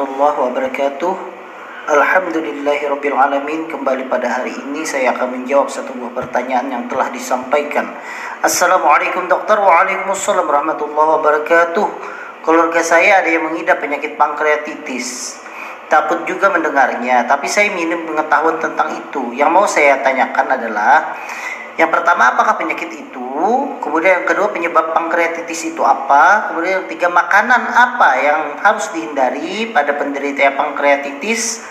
Warahmatullahi wabarakatuh. Alhamdulillahirrabbilalamin Kembali pada hari ini saya akan menjawab satu buah pertanyaan yang telah disampaikan. Assalamualaikum dokter. Waalaikumsalam warahmatullahi wabarakatuh. Keluarga saya ada yang mengidap penyakit pankreatitis. Takut juga mendengarnya Tapi saya minim pengetahuan tentang itu. Yang mau saya tanyakan adalah yang pertama, apakah penyakit itu? Kemudian yang kedua, penyebab pankreatitis itu apa? Kemudian yang tiga, makanan apa yang harus dihindari pada penderita pankreatitis?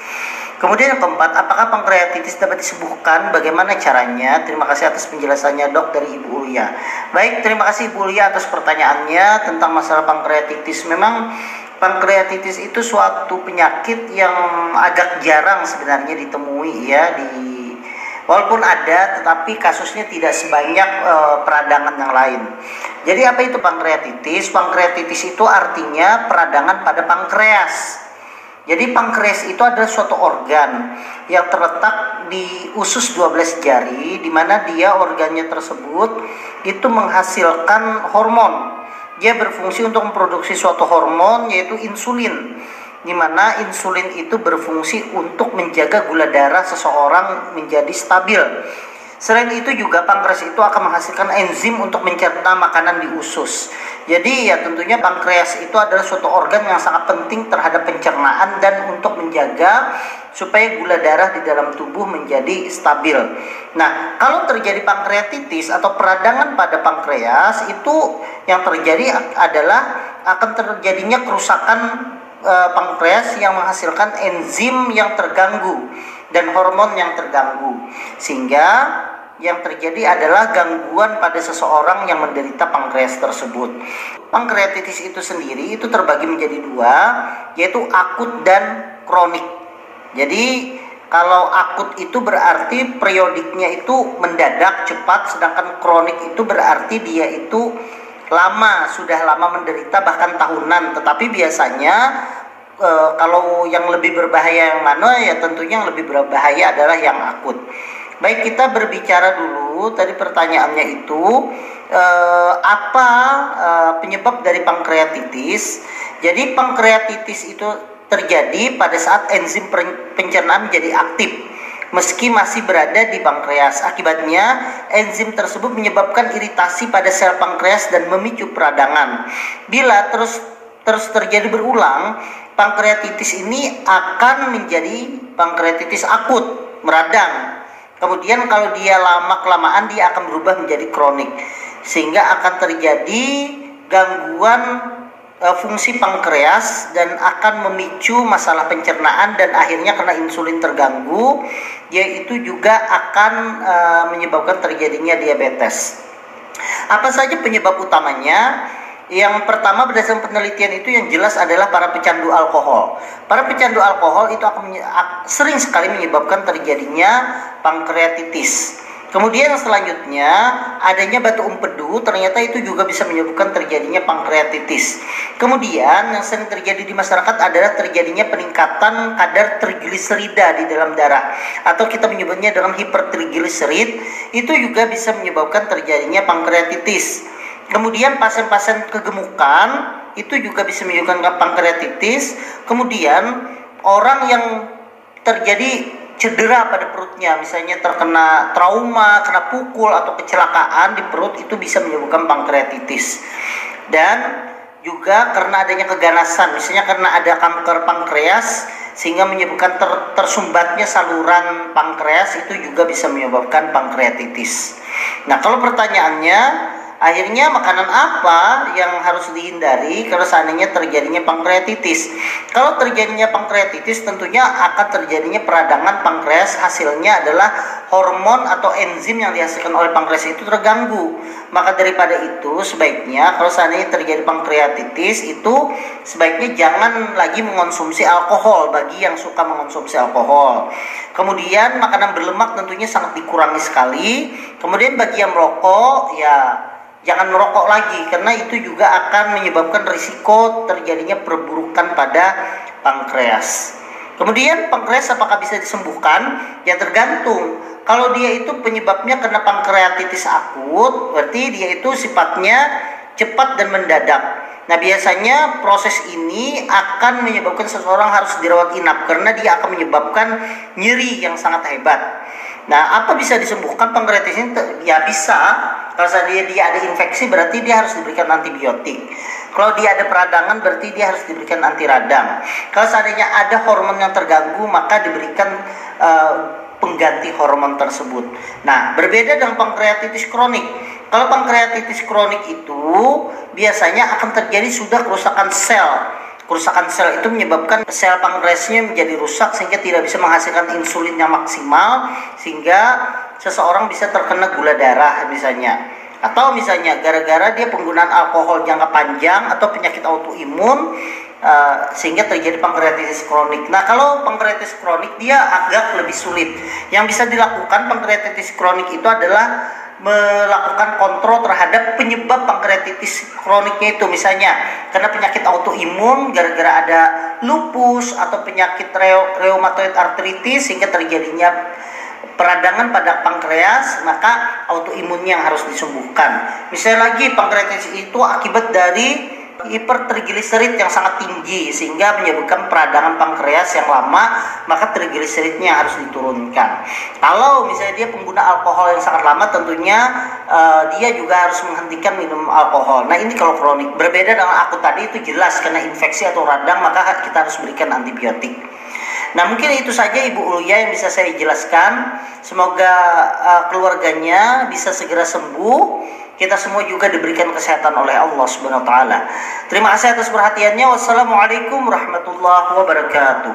Kemudian yang keempat, apakah pankreatitis dapat disembuhkan? Bagaimana caranya? Terima kasih atas penjelasannya dok dari Ibu Ulia. Baik, terima kasih Ibu Ulia atas pertanyaannya tentang masalah pankreatitis. Memang pankreatitis itu suatu penyakit yang agak jarang sebenarnya ditemui ya di Walaupun ada, tetapi kasusnya tidak sebanyak e, peradangan yang lain. Jadi apa itu pankreatitis? Pankreatitis itu artinya peradangan pada pankreas. Jadi pankreas itu adalah suatu organ yang terletak di usus 12 jari di mana dia organnya tersebut itu menghasilkan hormon. Dia berfungsi untuk memproduksi suatu hormon yaitu insulin di mana insulin itu berfungsi untuk menjaga gula darah seseorang menjadi stabil. Selain itu juga pankreas itu akan menghasilkan enzim untuk mencerna makanan di usus. Jadi ya tentunya pankreas itu adalah suatu organ yang sangat penting terhadap pencernaan dan untuk menjaga supaya gula darah di dalam tubuh menjadi stabil. Nah, kalau terjadi pankreatitis atau peradangan pada pankreas itu yang terjadi adalah akan terjadinya kerusakan e, pankreas yang menghasilkan enzim yang terganggu dan hormon yang terganggu sehingga yang terjadi adalah gangguan pada seseorang yang menderita pankreas tersebut. Pankreatitis itu sendiri itu terbagi menjadi dua, yaitu akut dan kronik. Jadi kalau akut itu berarti periodiknya itu mendadak cepat, sedangkan kronik itu berarti dia itu lama sudah lama menderita bahkan tahunan. Tetapi biasanya e, kalau yang lebih berbahaya yang mana ya tentunya yang lebih berbahaya adalah yang akut. Baik kita berbicara dulu. Tadi pertanyaannya itu e, apa e, penyebab dari pankreatitis? Jadi pankreatitis itu terjadi pada saat enzim pencernaan menjadi aktif meski masih berada di pankreas. Akibatnya, enzim tersebut menyebabkan iritasi pada sel pankreas dan memicu peradangan. Bila terus terus terjadi berulang, pankreatitis ini akan menjadi pankreatitis akut, meradang. Kemudian kalau dia lama kelamaan dia akan berubah menjadi kronik sehingga akan terjadi gangguan uh, fungsi pankreas dan akan memicu masalah pencernaan dan akhirnya karena insulin terganggu yaitu juga akan uh, menyebabkan terjadinya diabetes. Apa saja penyebab utamanya? Yang pertama berdasarkan penelitian itu yang jelas adalah para pecandu alkohol. Para pecandu alkohol itu akan sering sekali menyebabkan terjadinya pankreatitis. Kemudian selanjutnya adanya batu empedu ternyata itu juga bisa menyebabkan terjadinya pankreatitis. Kemudian yang sering terjadi di masyarakat adalah terjadinya peningkatan kadar trigliserida di dalam darah atau kita menyebutnya dalam hipertrigliserid itu juga bisa menyebabkan terjadinya pankreatitis. Kemudian pasien-pasien kegemukan itu juga bisa menyebabkan pankreatitis. Kemudian orang yang terjadi cedera pada perutnya, misalnya terkena trauma, kena pukul atau kecelakaan di perut itu bisa menyebabkan pankreatitis. Dan juga karena adanya keganasan, misalnya karena ada kanker pankreas sehingga menyebabkan ter, tersumbatnya saluran pankreas itu juga bisa menyebabkan pankreatitis. Nah, kalau pertanyaannya Akhirnya makanan apa yang harus dihindari kalau seandainya terjadinya pankreatitis? Kalau terjadinya pankreatitis tentunya akan terjadinya peradangan pankreas hasilnya adalah hormon atau enzim yang dihasilkan oleh pankreas itu terganggu. Maka daripada itu sebaiknya kalau seandainya terjadi pankreatitis itu sebaiknya jangan lagi mengonsumsi alkohol bagi yang suka mengonsumsi alkohol. Kemudian makanan berlemak tentunya sangat dikurangi sekali. Kemudian bagi yang merokok ya jangan merokok lagi karena itu juga akan menyebabkan risiko terjadinya perburukan pada pankreas. Kemudian pankreas apakah bisa disembuhkan? Ya tergantung. Kalau dia itu penyebabnya karena pankreatitis akut, berarti dia itu sifatnya cepat dan mendadak. Nah, biasanya proses ini akan menyebabkan seseorang harus dirawat inap karena dia akan menyebabkan nyeri yang sangat hebat. Nah, apa bisa disembuhkan pankreatitis ini? Ya bisa. Kalau dia dia ada infeksi berarti dia harus diberikan antibiotik. Kalau dia ada peradangan berarti dia harus diberikan anti radang. Kalau seandainya ada hormon yang terganggu maka diberikan uh, pengganti hormon tersebut. Nah, berbeda dengan pankreatitis kronik. Kalau pankreatitis kronik itu biasanya akan terjadi sudah kerusakan sel. Kerusakan sel itu menyebabkan sel pankreasnya menjadi rusak sehingga tidak bisa menghasilkan insulin yang maksimal sehingga seseorang bisa terkena gula darah misalnya atau misalnya gara-gara dia penggunaan alkohol jangka panjang atau penyakit autoimun uh, sehingga terjadi pankreatitis kronik. Nah, kalau pankreatitis kronik dia agak lebih sulit. Yang bisa dilakukan pankreatitis kronik itu adalah melakukan kontrol terhadap penyebab pankreatitis kroniknya itu. Misalnya karena penyakit autoimun gara-gara ada lupus atau penyakit rheumatoid arthritis sehingga terjadinya peradangan pada pankreas maka autoimunnya yang harus disembuhkan. Misalnya lagi pankreatitis itu akibat dari hipertrigliserid yang sangat tinggi sehingga menyebabkan peradangan pankreas yang lama maka trigliseridnya harus diturunkan. Kalau misalnya dia pengguna alkohol yang sangat lama tentunya uh, dia juga harus menghentikan minum alkohol. Nah ini kalau kronik. Berbeda dengan aku tadi itu jelas karena infeksi atau radang maka kita harus berikan antibiotik. Nah mungkin itu saja Ibu Ulia yang bisa saya jelaskan. Semoga uh, keluarganya bisa segera sembuh kita semua juga diberikan kesehatan oleh Allah Subhanahu wa taala. Terima kasih atas perhatiannya. Wassalamualaikum warahmatullahi wabarakatuh.